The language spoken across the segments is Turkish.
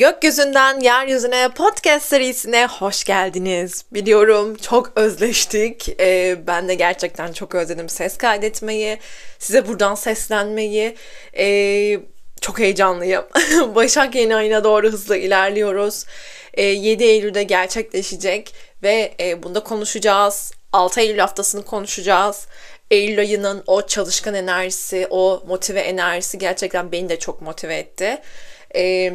Gökyüzünden Yeryüzüne podcast serisine hoş geldiniz. Biliyorum çok özleştik. Ee, ben de gerçekten çok özledim ses kaydetmeyi, size buradan seslenmeyi. Ee, çok heyecanlıyım. Başak yeni ayına doğru hızlı ilerliyoruz. Ee, 7 Eylül'de gerçekleşecek ve e, bunda konuşacağız. 6 Eylül haftasını konuşacağız. Eylül ayının o çalışkan enerjisi, o motive enerjisi gerçekten beni de çok motive etti. Ee,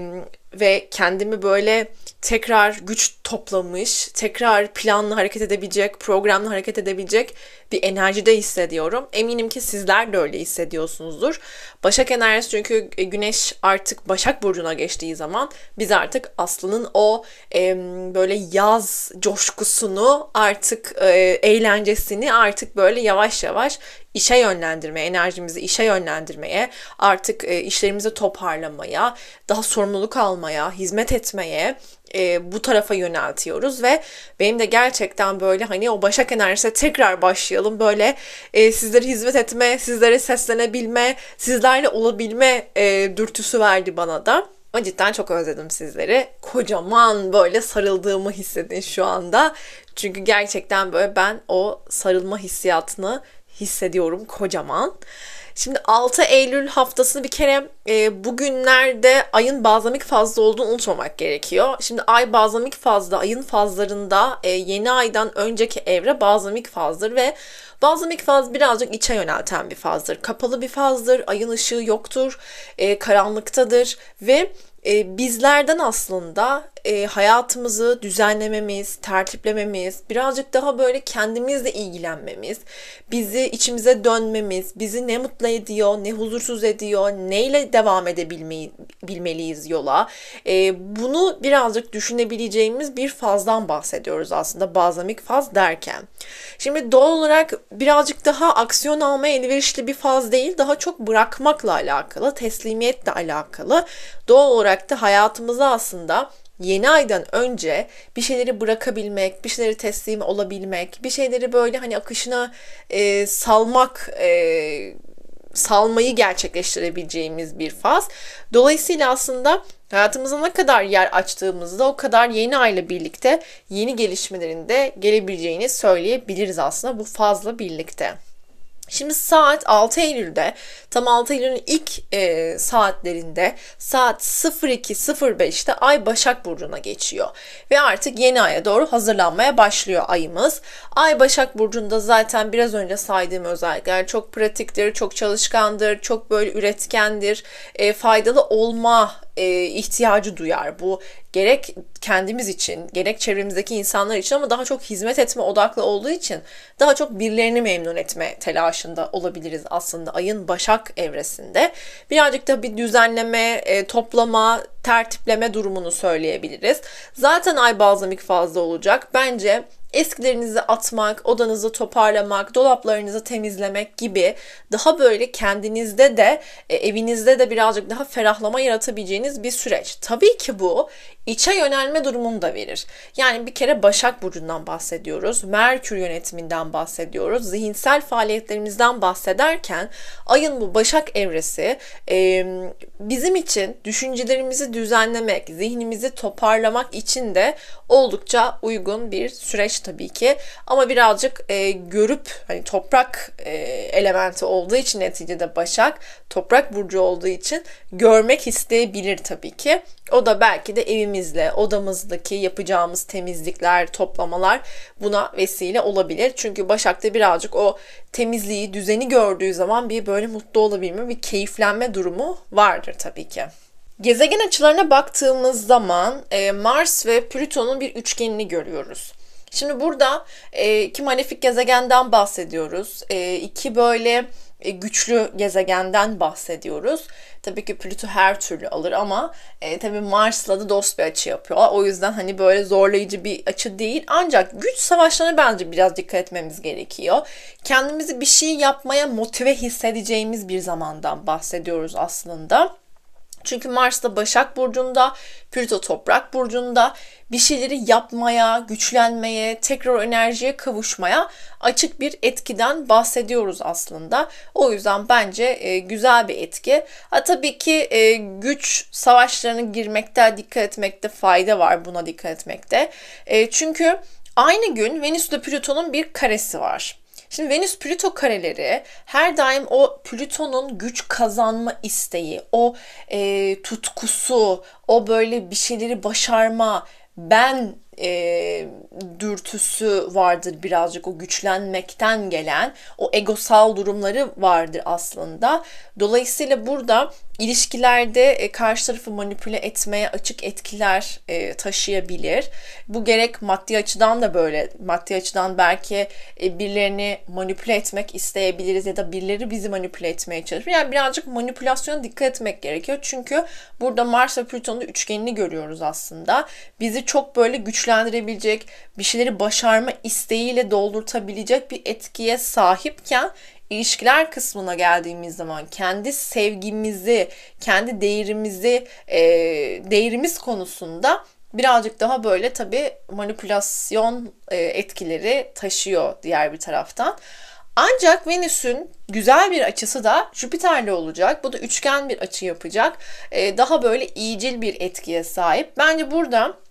ve kendimi böyle tekrar güç toplamış, tekrar planlı hareket edebilecek, programlı hareket edebilecek bir enerjide hissediyorum. Eminim ki sizler de öyle hissediyorsunuzdur. Başak enerjisi çünkü güneş artık Başak Burcu'na geçtiği zaman biz artık Aslı'nın o e, böyle yaz coşkusunu artık e, eğlencesini artık böyle yavaş yavaş işe yönlendirme, enerjimizi işe yönlendirmeye, artık e, işlerimizi toparlamaya, daha sorumluluk almaya, hizmet etmeye, e, bu tarafa yöneltiyoruz ve benim de gerçekten böyle hani o Başak enerjisine tekrar başlayalım. Böyle e, sizlere hizmet etme, sizlere seslenebilme, sizlerle olabilme e, dürtüsü verdi bana da. Ama cidden çok özledim sizleri. Kocaman böyle sarıldığımı hissedin şu anda. Çünkü gerçekten böyle ben o sarılma hissiyatını hissediyorum kocaman. Şimdi 6 Eylül haftasını bir kere e, bugünlerde ayın bazlamik fazla olduğunu unutmamak gerekiyor. Şimdi ay bazlamik fazla, ayın fazlarında e, yeni aydan önceki evre bazlamik fazdır ve bazlamik faz birazcık içe yönelten bir fazdır. Kapalı bir fazdır, ayın ışığı yoktur, e, karanlıktadır ve e, bizlerden aslında e, hayatımızı düzenlememiz, tertiplememiz, birazcık daha böyle kendimizle ilgilenmemiz, bizi içimize dönmemiz, bizi ne mutlu ediyor, ne huzursuz ediyor, neyle devam edebilmeliyiz yola. E, bunu birazcık düşünebileceğimiz bir fazdan bahsediyoruz aslında bazamik faz derken. Şimdi doğal olarak birazcık daha aksiyon almaya elverişli bir faz değil, daha çok bırakmakla alakalı, teslimiyetle alakalı. Doğal olarak da hayatımıza aslında yeni aydan önce bir şeyleri bırakabilmek, bir şeyleri teslim olabilmek, bir şeyleri böyle hani akışına e, salmak, e, salmayı gerçekleştirebileceğimiz bir faz. Dolayısıyla aslında hayatımıza ne kadar yer açtığımızda o kadar yeni ayla birlikte yeni gelişmelerin de gelebileceğini söyleyebiliriz aslında bu fazla birlikte. Şimdi saat 6 Eylül'de tam 6 Eylül'ün ilk e, saatlerinde saat 02.05'te Ay Başak Burcu'na geçiyor. Ve artık yeni aya doğru hazırlanmaya başlıyor ayımız. Ay Başak Burcu'nda zaten biraz önce saydığım özellikler çok pratiktir, çok çalışkandır, çok böyle üretkendir, e, faydalı olma e, ihtiyacı duyar. Bu gerek kendimiz için, gerek çevremizdeki insanlar için ama daha çok hizmet etme odaklı olduğu için daha çok birilerini memnun etme telaşında olabiliriz aslında ayın Başak evresinde. Birazcık da bir düzenleme, e, toplama, tertipleme durumunu söyleyebiliriz. Zaten ay bazlamik fazla olacak. Bence eskilerinizi atmak, odanızı toparlamak, dolaplarınızı temizlemek gibi daha böyle kendinizde de e, evinizde de birazcık daha ferahlama yaratabileceğiniz bir süreç. Tabii ki bu içe yönelme durumunu da verir. Yani bir kere Başak Burcu'ndan bahsediyoruz. Merkür yönetiminden bahsediyoruz. Zihinsel faaliyetlerimizden bahsederken ayın bu Başak evresi bizim için düşüncelerimizi düzenlemek, zihnimizi toparlamak için de oldukça uygun bir süreç tabii ki. Ama birazcık e, görüp hani toprak e, elementi olduğu için neticede Başak, toprak burcu olduğu için görmek isteyebilir tabii ki. O da belki de evimizle, odamızdaki yapacağımız temizlikler, toplamalar buna vesile olabilir. Çünkü Başak'ta birazcık o temizliği, düzeni gördüğü zaman bir böyle mutlu olabilme, bir keyiflenme durumu vardır tabii ki. Gezegen açılarına baktığımız zaman e, Mars ve Plüton'un bir üçgenini görüyoruz. Şimdi burada e, iki malefik gezegenden bahsediyoruz. E, iki böyle e, güçlü gezegenden bahsediyoruz. Tabii ki Plüto her türlü alır ama e, tabii Mars'la da dost bir açı yapıyor. O yüzden hani böyle zorlayıcı bir açı değil. Ancak güç savaşlarına bence biraz dikkat etmemiz gerekiyor. Kendimizi bir şey yapmaya motive hissedeceğimiz bir zamandan bahsediyoruz aslında. Çünkü Mars da Başak Burcu'nda, Plüto Toprak Burcu'nda bir şeyleri yapmaya, güçlenmeye, tekrar enerjiye kavuşmaya açık bir etkiden bahsediyoruz aslında. O yüzden bence e, güzel bir etki. Ha tabii ki e, güç savaşlarına girmekte dikkat etmekte fayda var buna dikkat etmekte. E, çünkü aynı gün Venüs ile Plüton'un bir karesi var. Şimdi Venüs Plüto kareleri her daim o Plüton'un güç kazanma isteği, o e, tutkusu, o böyle bir şeyleri başarma, ben e, dürtüsü vardır birazcık o güçlenmekten gelen o egosal durumları vardır aslında. Dolayısıyla burada ilişkilerde e, karşı tarafı manipüle etmeye açık etkiler e, taşıyabilir. Bu gerek maddi açıdan da böyle. Maddi açıdan belki e, birilerini manipüle etmek isteyebiliriz ya da birileri bizi manipüle etmeye çalışır. Yani birazcık manipülasyona dikkat etmek gerekiyor. Çünkü burada Mars ve Plüton'un üçgenini görüyoruz aslında. Bizi çok böyle güçlendirebilecek, bir şeyleri başarma isteğiyle doldurtabilecek bir etkiye sahipken ilişkiler kısmına geldiğimiz zaman kendi sevgimizi, kendi değerimizi, e, değerimiz konusunda birazcık daha böyle tabii manipülasyon e, etkileri taşıyor diğer bir taraftan. Ancak Venüs'ün güzel bir açısı da Jüpiter'le olacak. Bu da üçgen bir açı yapacak. E, daha böyle iyicil bir etkiye sahip. Bence burada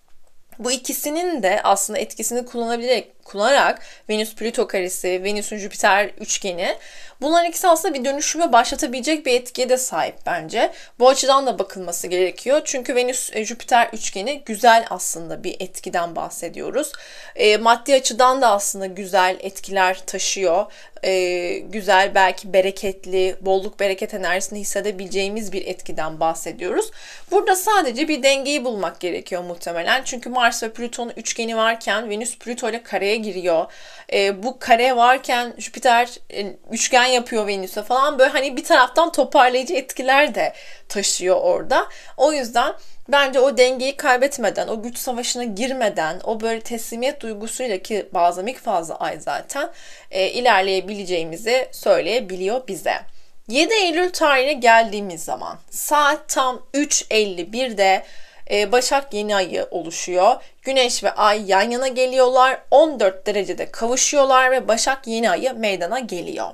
bu ikisinin de aslında etkisini kullanabilerek, kullanarak Venüs Plüto karesi, Venüs'ün Jüpiter üçgeni bunların ikisi aslında bir dönüşüme başlatabilecek bir etkiye de sahip bence. Bu açıdan da bakılması gerekiyor. Çünkü Venüs e, Jüpiter üçgeni güzel aslında bir etkiden bahsediyoruz. E, maddi açıdan da aslında güzel etkiler taşıyor. E, güzel belki bereketli, bolluk bereket enerjisini hissedebileceğimiz bir etkiden bahsediyoruz. Burada sadece bir dengeyi bulmak gerekiyor muhtemelen. Çünkü Mars ve Plüton'un üçgeni varken Venüs Plüto ile kareye giriyor. E, bu kare varken Jüpiter e, üçgen yapıyor Venüs'e falan böyle hani bir taraftan toparlayıcı etkiler de taşıyor orada. O yüzden bence o dengeyi kaybetmeden, o güç savaşına girmeden, o böyle teslimiyet duygusuyla ki bazamik fazla ay zaten e, ilerleyebileceğimizi söyleyebiliyor bize. 7 Eylül tarihine geldiğimiz zaman saat tam 3.51'de e, Başak yeni ayı oluşuyor. Güneş ve ay yan yana geliyorlar. 14 derecede kavuşuyorlar ve Başak yeni ayı meydana geliyor.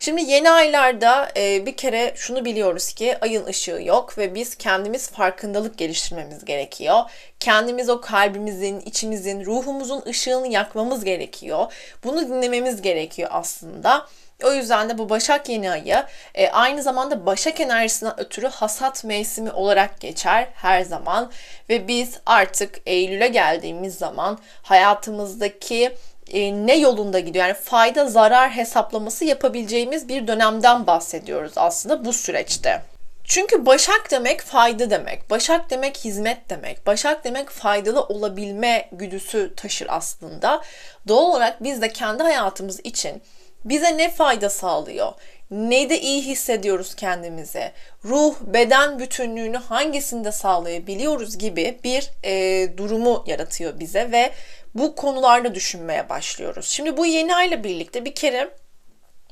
Şimdi yeni aylarda e, bir kere şunu biliyoruz ki ayın ışığı yok ve biz kendimiz farkındalık geliştirmemiz gerekiyor. Kendimiz o kalbimizin, içimizin, ruhumuzun ışığını yakmamız gerekiyor. Bunu dinlememiz gerekiyor aslında. O yüzden de bu Başak yeni ayı e, aynı zamanda Başak enerjisinden ötürü hasat mevsimi olarak geçer her zaman ve biz artık Eylül'e geldiğimiz zaman hayatımızdaki e, ne yolunda gidiyor? Yani fayda zarar hesaplaması yapabileceğimiz bir dönemden bahsediyoruz aslında bu süreçte. Çünkü Başak demek fayda demek. Başak demek hizmet demek. Başak demek faydalı olabilme güdüsü taşır aslında. Doğal olarak biz de kendi hayatımız için bize ne fayda sağlıyor? Neyde iyi hissediyoruz kendimizi? Ruh, beden bütünlüğünü hangisinde sağlayabiliyoruz gibi bir e, durumu yaratıyor bize ve bu konularda düşünmeye başlıyoruz. Şimdi bu yeni ayla birlikte bir kere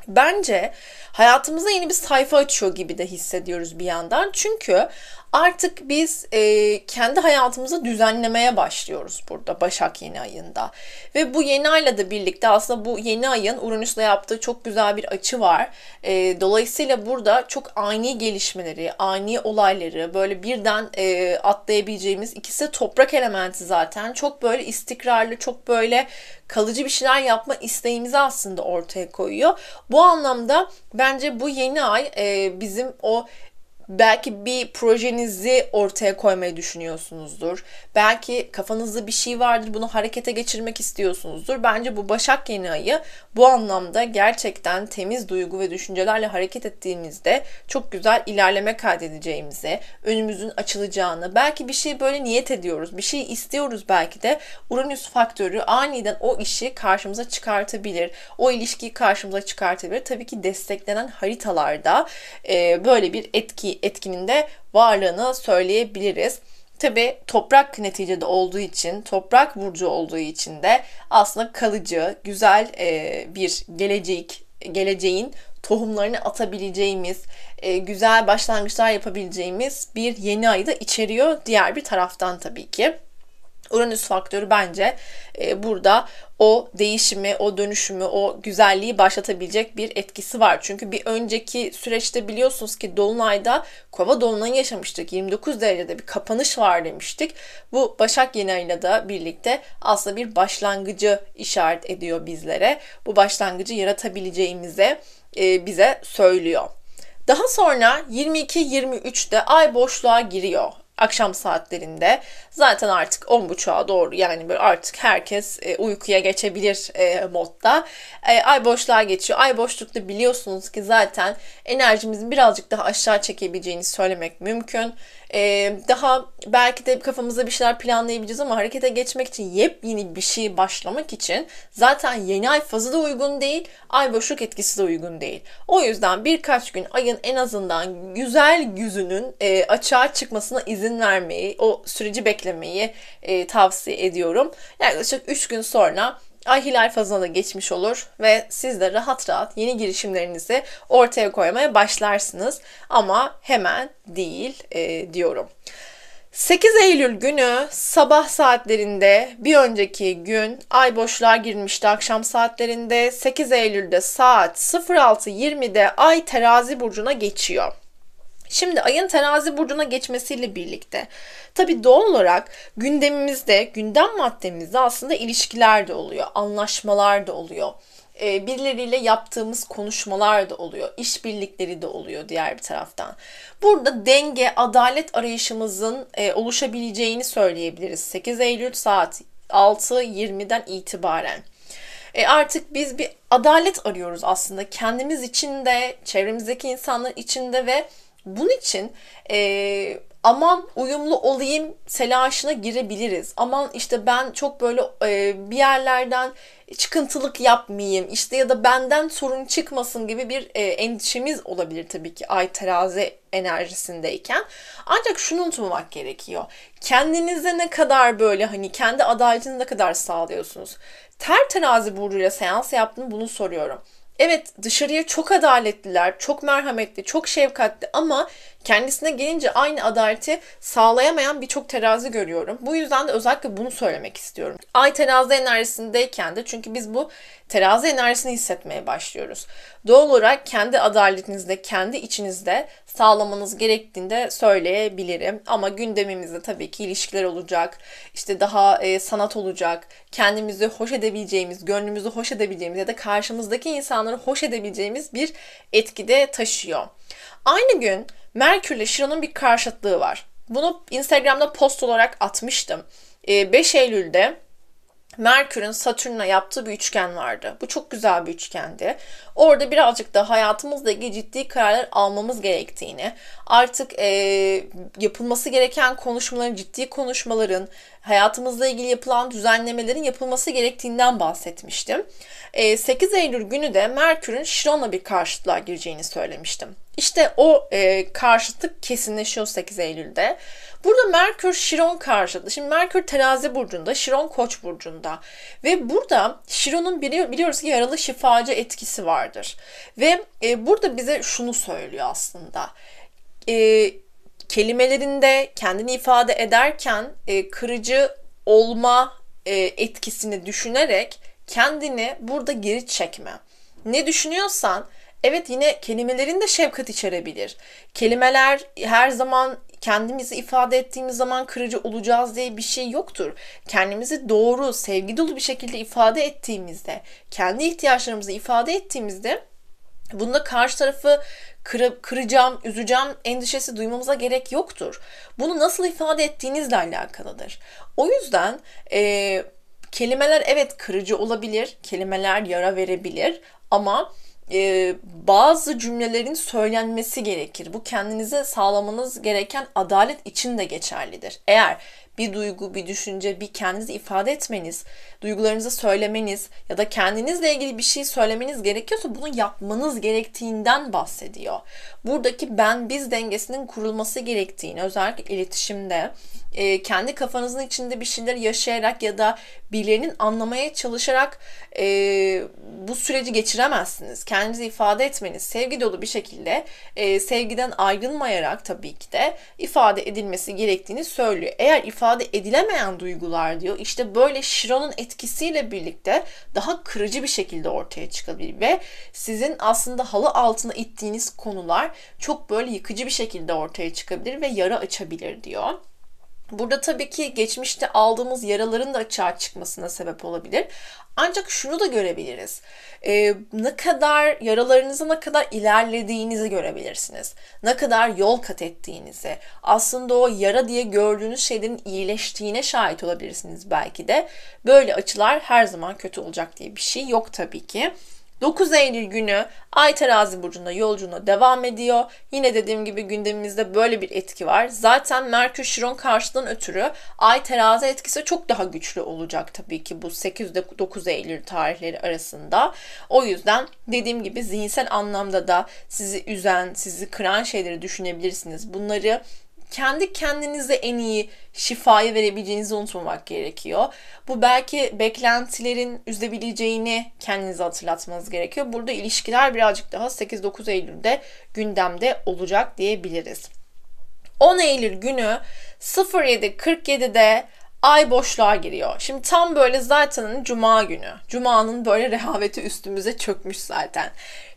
bence hayatımıza yeni bir sayfa açıyor gibi de hissediyoruz bir yandan. Çünkü artık biz e, kendi hayatımızı düzenlemeye başlıyoruz burada Başak yeni ayında. Ve bu yeni ayla da birlikte aslında bu yeni ayın Uranüs'le yaptığı çok güzel bir açı var. E, dolayısıyla burada çok ani gelişmeleri, ani olayları böyle birden e, atlayabileceğimiz ikisi toprak elementi zaten. Çok böyle istikrarlı, çok böyle kalıcı bir şeyler yapma isteğimizi aslında ortaya koyuyor. Bu anlamda bence bu yeni ay e, bizim o Belki bir projenizi ortaya koymayı düşünüyorsunuzdur. Belki kafanızda bir şey vardır bunu harekete geçirmek istiyorsunuzdur. Bence bu Başak yeni ayı bu anlamda gerçekten temiz duygu ve düşüncelerle hareket ettiğimizde çok güzel ilerleme kaydedeceğimizi, önümüzün açılacağını, belki bir şey böyle niyet ediyoruz, bir şey istiyoruz belki de Uranüs faktörü aniden o işi karşımıza çıkartabilir. O ilişkiyi karşımıza çıkartabilir. Tabii ki desteklenen haritalarda e, böyle bir etki etkinin de varlığını söyleyebiliriz. Tabi toprak neticede olduğu için, toprak burcu olduğu için de aslında kalıcı, güzel e, bir gelecek, geleceğin tohumlarını atabileceğimiz, e, güzel başlangıçlar yapabileceğimiz bir yeni ayı da içeriyor. Diğer bir taraftan tabii ki. Uranüs faktörü bence e, burada o değişimi, o dönüşümü, o güzelliği başlatabilecek bir etkisi var. Çünkü bir önceki süreçte biliyorsunuz ki Dolunay'da Kova Dolunay'ı yaşamıştık. 29 derecede bir kapanış var demiştik. Bu Başak Yeni ayıyla da birlikte aslında bir başlangıcı işaret ediyor bizlere. Bu başlangıcı yaratabileceğimize e, bize söylüyor. Daha sonra 22-23'te ay boşluğa giriyor akşam saatlerinde zaten artık 10.30'a doğru yani böyle artık herkes e, uykuya geçebilir e, modda. E, ay boşluğa geçiyor. Ay boşlukta biliyorsunuz ki zaten enerjimizin birazcık daha aşağı çekebileceğini söylemek mümkün. E, daha belki de kafamızda bir şeyler planlayabileceğiz ama harekete geçmek için yepyeni bir şey başlamak için zaten yeni ay fazı da uygun değil. Ay boşluk etkisi de uygun değil. O yüzden birkaç gün ayın en azından güzel yüzünün e, açığa çıkmasına izin vermeyi, o süreci beklemeyi e, tavsiye ediyorum. Yaklaşık 3 gün sonra ay hilal fazına da geçmiş olur ve siz de rahat rahat yeni girişimlerinizi ortaya koymaya başlarsınız. Ama hemen değil e, diyorum. 8 Eylül günü sabah saatlerinde bir önceki gün ay boşluğa girmişti akşam saatlerinde 8 Eylül'de saat 06.20'de ay terazi burcuna geçiyor. Şimdi ayın terazi burcuna geçmesiyle birlikte tabi doğal olarak gündemimizde, gündem maddemizde aslında ilişkiler de oluyor, anlaşmalar da oluyor. E, birileriyle yaptığımız konuşmalar da oluyor, işbirlikleri de oluyor diğer bir taraftan. Burada denge, adalet arayışımızın e, oluşabileceğini söyleyebiliriz. 8 Eylül saat 6.20'den itibaren. E artık biz bir adalet arıyoruz aslında kendimiz için de, çevremizdeki insanlar için de ve bunun için e, aman uyumlu olayım telaşına girebiliriz. Aman işte ben çok böyle e, bir yerlerden çıkıntılık yapmayayım işte ya da benden sorun çıkmasın gibi bir e, endişemiz olabilir tabii ki ay terazi enerjisindeyken. Ancak şunu unutmamak gerekiyor. Kendinize ne kadar böyle hani kendi adaletinizi ne kadar sağlıyorsunuz? Ter terazi burcuyla seans yaptım bunu soruyorum. Evet dışarıya çok adaletliler, çok merhametli, çok şefkatli ama kendisine gelince aynı adaleti sağlayamayan birçok terazi görüyorum. Bu yüzden de özellikle bunu söylemek istiyorum. Ay terazi enerjisindeyken de çünkü biz bu terazi enerjisini hissetmeye başlıyoruz. Doğal olarak kendi adaletinizde, kendi içinizde sağlamanız gerektiğinde söyleyebilirim. Ama gündemimizde tabii ki ilişkiler olacak, işte daha e, sanat olacak, kendimizi hoş edebileceğimiz, gönlümüzü hoş edebileceğimiz ya da karşımızdaki insanları hoş edebileceğimiz bir etkide taşıyor. Aynı gün Merkür ile Şiron'un bir karşıtlığı var. Bunu Instagram'da post olarak atmıştım. 5 ee, Eylül'de Merkür'ün Satürn'le yaptığı bir üçgen vardı. Bu çok güzel bir üçgendi. Orada birazcık da hayatımızla ilgili ciddi kararlar almamız gerektiğini, artık e, yapılması gereken konuşmaların, ciddi konuşmaların, hayatımızla ilgili yapılan düzenlemelerin yapılması gerektiğinden bahsetmiştim. E, 8 Eylül günü de Merkür'ün Şiron'la bir karşıtlığa gireceğini söylemiştim. İşte o e, karşıtlık kesinleşiyor 8 Eylül'de. Burada Merkür Şiron karşıtı. Şimdi Merkür terazi burcunda, Şiron koç burcunda. Ve burada Şiron'un biliyor, biliyoruz ki yaralı şifacı etkisi vardır. Ve e, burada bize şunu söylüyor aslında. E, kelimelerinde kendini ifade ederken e, kırıcı olma e, etkisini düşünerek kendini burada geri çekme. Ne düşünüyorsan Evet yine kelimelerin de şefkat içerebilir. Kelimeler her zaman kendimizi ifade ettiğimiz zaman kırıcı olacağız diye bir şey yoktur. Kendimizi doğru, sevgi dolu bir şekilde ifade ettiğimizde, kendi ihtiyaçlarımızı ifade ettiğimizde bunda karşı tarafı kır, kıracağım, üzeceğim endişesi duymamıza gerek yoktur. Bunu nasıl ifade ettiğinizle alakalıdır. O yüzden e, kelimeler evet kırıcı olabilir, kelimeler yara verebilir ama e, bazı cümlelerin söylenmesi gerekir. Bu kendinize sağlamanız gereken adalet için de geçerlidir. Eğer bir duygu, bir düşünce, bir kendinizi ifade etmeniz, duygularınızı söylemeniz ya da kendinizle ilgili bir şey söylemeniz gerekiyorsa bunu yapmanız gerektiğinden bahsediyor. Buradaki ben biz dengesinin kurulması gerektiğini özellikle iletişimde e, kendi kafanızın içinde bir şeyler yaşayarak ya da birilerinin anlamaya çalışarak e, bu süreci geçiremezsiniz. Kendinizi ifade etmeniz sevgi dolu bir şekilde e, sevgiden ayrılmayarak tabii ki de ifade edilmesi gerektiğini söylüyor. Eğer ifade edilemeyen duygular diyor işte böyle Şiron'un etkisiyle birlikte daha kırıcı bir şekilde ortaya çıkabilir ve sizin aslında halı altına ittiğiniz konular çok böyle yıkıcı bir şekilde ortaya çıkabilir ve yara açabilir diyor. Burada tabii ki geçmişte aldığımız yaraların da açığa çıkmasına sebep olabilir. Ancak şunu da görebiliriz. Ee, ne kadar yaralarınızı ne kadar ilerlediğinizi görebilirsiniz. Ne kadar yol kat ettiğinizi. Aslında o yara diye gördüğünüz şeylerin iyileştiğine şahit olabilirsiniz belki de. Böyle açılar her zaman kötü olacak diye bir şey yok tabii ki. 9 Eylül günü Ay terazi burcunda yolculuğuna devam ediyor. Yine dediğim gibi gündemimizde böyle bir etki var. Zaten Merkür Şiron karşıdan ötürü Ay terazi etkisi çok daha güçlü olacak tabii ki bu 8 ile 9 Eylül tarihleri arasında. O yüzden dediğim gibi zihinsel anlamda da sizi üzen, sizi kıran şeyleri düşünebilirsiniz. Bunları kendi kendinize en iyi şifayı verebileceğinizi unutmamak gerekiyor. Bu belki beklentilerin üzebileceğini kendinize hatırlatmanız gerekiyor. Burada ilişkiler birazcık daha 8-9 Eylül'de gündemde olacak diyebiliriz. 10 Eylül günü 07.47'de ay boşluğa giriyor. Şimdi tam böyle zaten cuma günü. Cuma'nın böyle rehaveti üstümüze çökmüş zaten.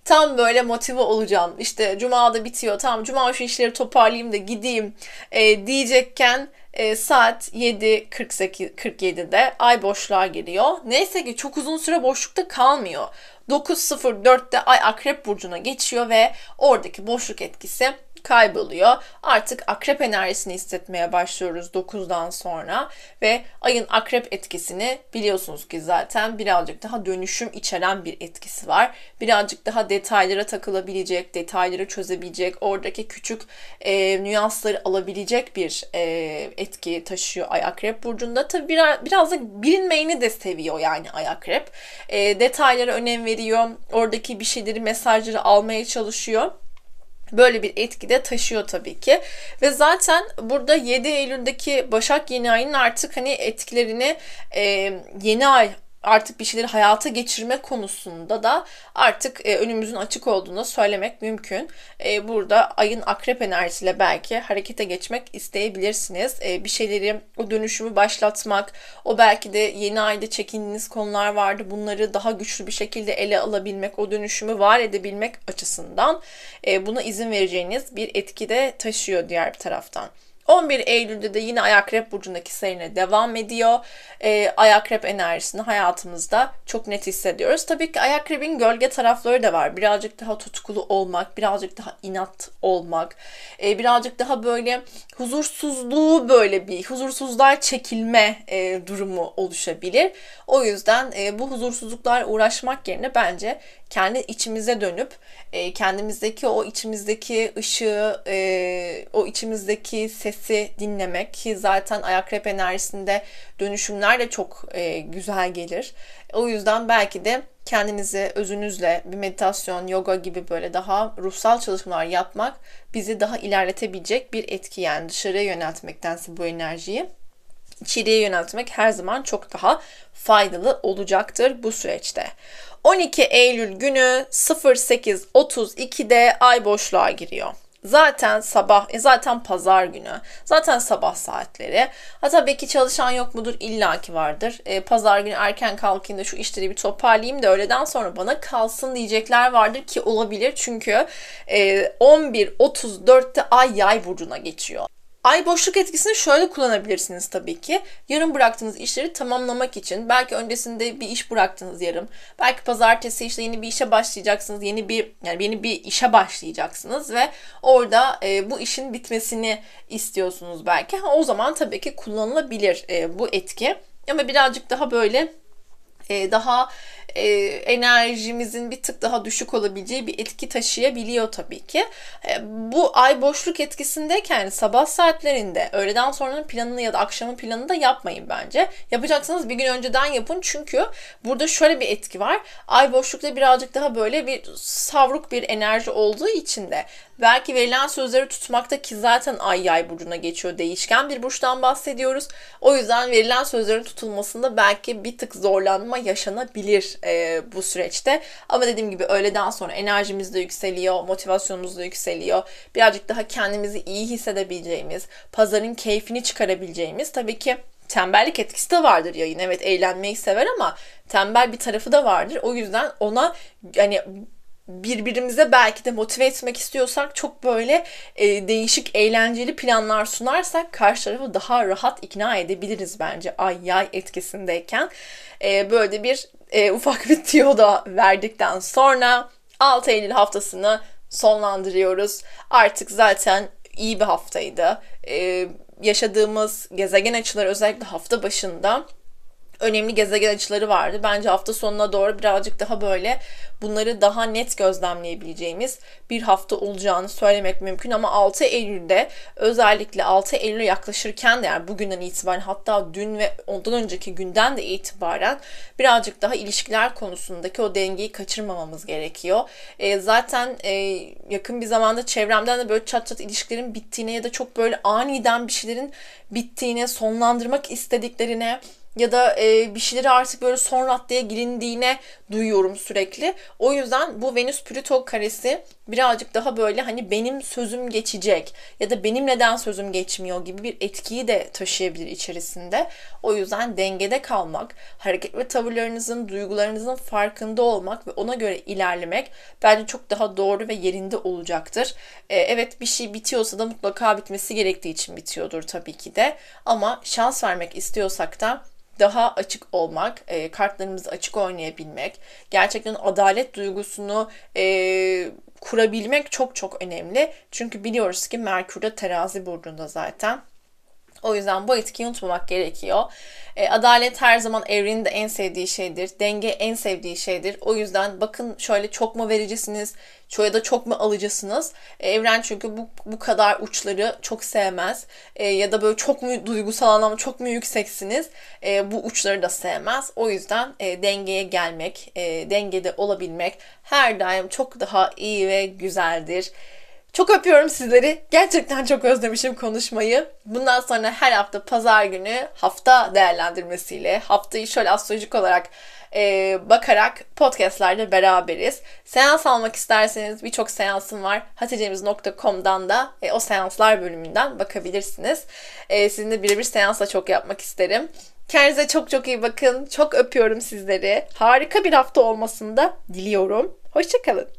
Tam böyle motive olacağım. İşte cuma da bitiyor. Tamam cuma şu işleri toparlayayım da gideyim e, diyecekken e, saat 7.47'de ay boşluğa giriyor. Neyse ki çok uzun süre boşlukta kalmıyor. 9.04'te ay akrep burcuna geçiyor ve oradaki boşluk etkisi kayboluyor. Artık akrep enerjisini hissetmeye başlıyoruz 9'dan sonra ve ayın akrep etkisini biliyorsunuz ki zaten birazcık daha dönüşüm içeren bir etkisi var. Birazcık daha detaylara takılabilecek, detayları çözebilecek, oradaki küçük e, nüansları alabilecek bir e, etki taşıyor ay akrep burcunda. Tabi biraz, biraz da bilinmeyeni de seviyor yani ay akrep. E, detaylara önem veriyor. Oradaki bir şeyleri, mesajları almaya çalışıyor. Böyle bir etki de taşıyor tabii ki. Ve zaten burada 7 Eylül'deki Başak yeni ayının artık hani etkilerini e, yeni ay artık bir şeyleri hayata geçirme konusunda da artık e, önümüzün açık olduğunu söylemek mümkün. E, burada ayın akrep enerjisiyle belki harekete geçmek isteyebilirsiniz. E, bir şeyleri o dönüşümü başlatmak, o belki de yeni ayda çekindiğiniz konular vardı. Bunları daha güçlü bir şekilde ele alabilmek, o dönüşümü var edebilmek açısından e, buna izin vereceğiniz bir etki de taşıyor diğer bir taraftan. 11 Eylül'de de yine Akrep Burcu'ndaki seyrine devam ediyor. E, Akrep enerjisini hayatımızda çok net hissediyoruz. Tabii ki Akrep'in gölge tarafları da var. Birazcık daha tutkulu olmak, birazcık daha inat olmak, e, birazcık daha böyle huzursuzluğu böyle bir huzursuzlar çekilme e, durumu oluşabilir. O yüzden e, bu huzursuzluklar uğraşmak yerine bence kendi içimize dönüp e, kendimizdeki o içimizdeki ışığı, e, o içimizdeki sesi dinlemek ki zaten akrep enerjisinde dönüşümler de çok e, güzel gelir. O yüzden belki de kendinizi özünüzle bir meditasyon, yoga gibi böyle daha ruhsal çalışmalar yapmak bizi daha ilerletebilecek bir etki yani dışarıya yöneltmektense bu enerjiyi içeriye yöneltmek her zaman çok daha faydalı olacaktır bu süreçte. 12 Eylül günü 08.32'de ay boşluğa giriyor. Zaten sabah, e zaten pazar günü, zaten sabah saatleri. Ha tabii çalışan yok mudur? İlla ki vardır. E, pazar günü erken kalkayım da şu işleri bir toparlayayım da öğleden sonra bana kalsın diyecekler vardır ki olabilir. Çünkü e, 11.34'te ay yay burcuna geçiyor. Ay boşluk etkisini şöyle kullanabilirsiniz tabii ki. Yarım bıraktığınız işleri tamamlamak için. Belki öncesinde bir iş bıraktınız yarım. Belki pazartesi işte yeni bir işe başlayacaksınız. Yeni bir yani yeni bir işe başlayacaksınız ve orada e, bu işin bitmesini istiyorsunuz belki. Ha, o zaman tabii ki kullanılabilir e, bu etki. Ama birazcık daha böyle daha e, enerjimizin bir tık daha düşük olabileceği bir etki taşıyabiliyor tabii ki. E, bu ay boşluk etkisindeyken yani sabah saatlerinde öğleden sonranın planını ya da akşamın planını da yapmayın bence. Yapacaksanız bir gün önceden yapın çünkü burada şöyle bir etki var. Ay boşlukta birazcık daha böyle bir savruk bir enerji olduğu için de belki verilen sözleri tutmakta ki zaten ay yay burcuna geçiyor. Değişken bir burçtan bahsediyoruz. O yüzden verilen sözlerin tutulmasında belki bir tık zorlanma yaşanabilir e, bu süreçte. Ama dediğim gibi öğleden sonra enerjimiz de yükseliyor, motivasyonumuz da yükseliyor. Birazcık daha kendimizi iyi hissedebileceğimiz, pazarın keyfini çıkarabileceğimiz tabii ki tembellik etkisi de vardır yayın. Evet eğlenmeyi sever ama tembel bir tarafı da vardır. O yüzden ona hani birbirimize belki de motive etmek istiyorsak çok böyle e, değişik eğlenceli planlar sunarsak karşı tarafı daha rahat ikna edebiliriz bence ay yay etkisindeyken. E, böyle bir e, ufak bir tiyo da verdikten sonra 6 Eylül haftasını sonlandırıyoruz. Artık zaten iyi bir haftaydı. E, yaşadığımız gezegen açıları özellikle hafta başında önemli gezegen açıları vardı. Bence hafta sonuna doğru birazcık daha böyle bunları daha net gözlemleyebileceğimiz bir hafta olacağını söylemek mümkün ama 6 Eylül'de özellikle 6 Eylül'e yaklaşırken de yani bugünden itibaren hatta dün ve ondan önceki günden de itibaren birazcık daha ilişkiler konusundaki o dengeyi kaçırmamamız gerekiyor. E, zaten e, yakın bir zamanda çevremden de böyle çat çat ilişkilerin bittiğine ya da çok böyle aniden bir şeylerin bittiğine, sonlandırmak istediklerine ya da e, bir şeyleri artık böyle son raddeye girindiğine duyuyorum sürekli. O yüzden bu Venüs Plüto karesi birazcık daha böyle hani benim sözüm geçecek ya da benim neden sözüm geçmiyor gibi bir etkiyi de taşıyabilir içerisinde. O yüzden dengede kalmak, hareket ve tavırlarınızın, duygularınızın farkında olmak ve ona göre ilerlemek bence çok daha doğru ve yerinde olacaktır. Ee, evet bir şey bitiyorsa da mutlaka bitmesi gerektiği için bitiyordur tabii ki de. Ama şans vermek istiyorsak da daha açık olmak, e, kartlarımızı açık oynayabilmek, gerçekten adalet duygusunu e, kurabilmek çok çok önemli. Çünkü biliyoruz ki Merkür de terazi burcunda zaten. O yüzden bu etkiyi unutmamak gerekiyor. E, adalet her zaman evrenin de en sevdiği şeydir. Denge en sevdiği şeydir. O yüzden bakın şöyle çok mu vericisiniz, ya da çok mu alıcısınız? E, evren çünkü bu, bu kadar uçları çok sevmez. E, ya da böyle çok mu duygusal anlamda çok mu yükseksiniz? E, bu uçları da sevmez. O yüzden e, dengeye gelmek, e, dengede olabilmek her daim çok daha iyi ve güzeldir. Çok öpüyorum sizleri. Gerçekten çok özlemişim konuşmayı. Bundan sonra her hafta pazar günü hafta değerlendirmesiyle haftayı şöyle astrolojik olarak e, bakarak podcastlarda beraberiz. Seans almak isterseniz birçok seansım var. haticemiz.com'dan da e, o seanslar bölümünden bakabilirsiniz. E, sizinle birebir seansla çok yapmak isterim. Kendinize çok çok iyi bakın. Çok öpüyorum sizleri. Harika bir hafta olmasını da diliyorum. Hoşçakalın.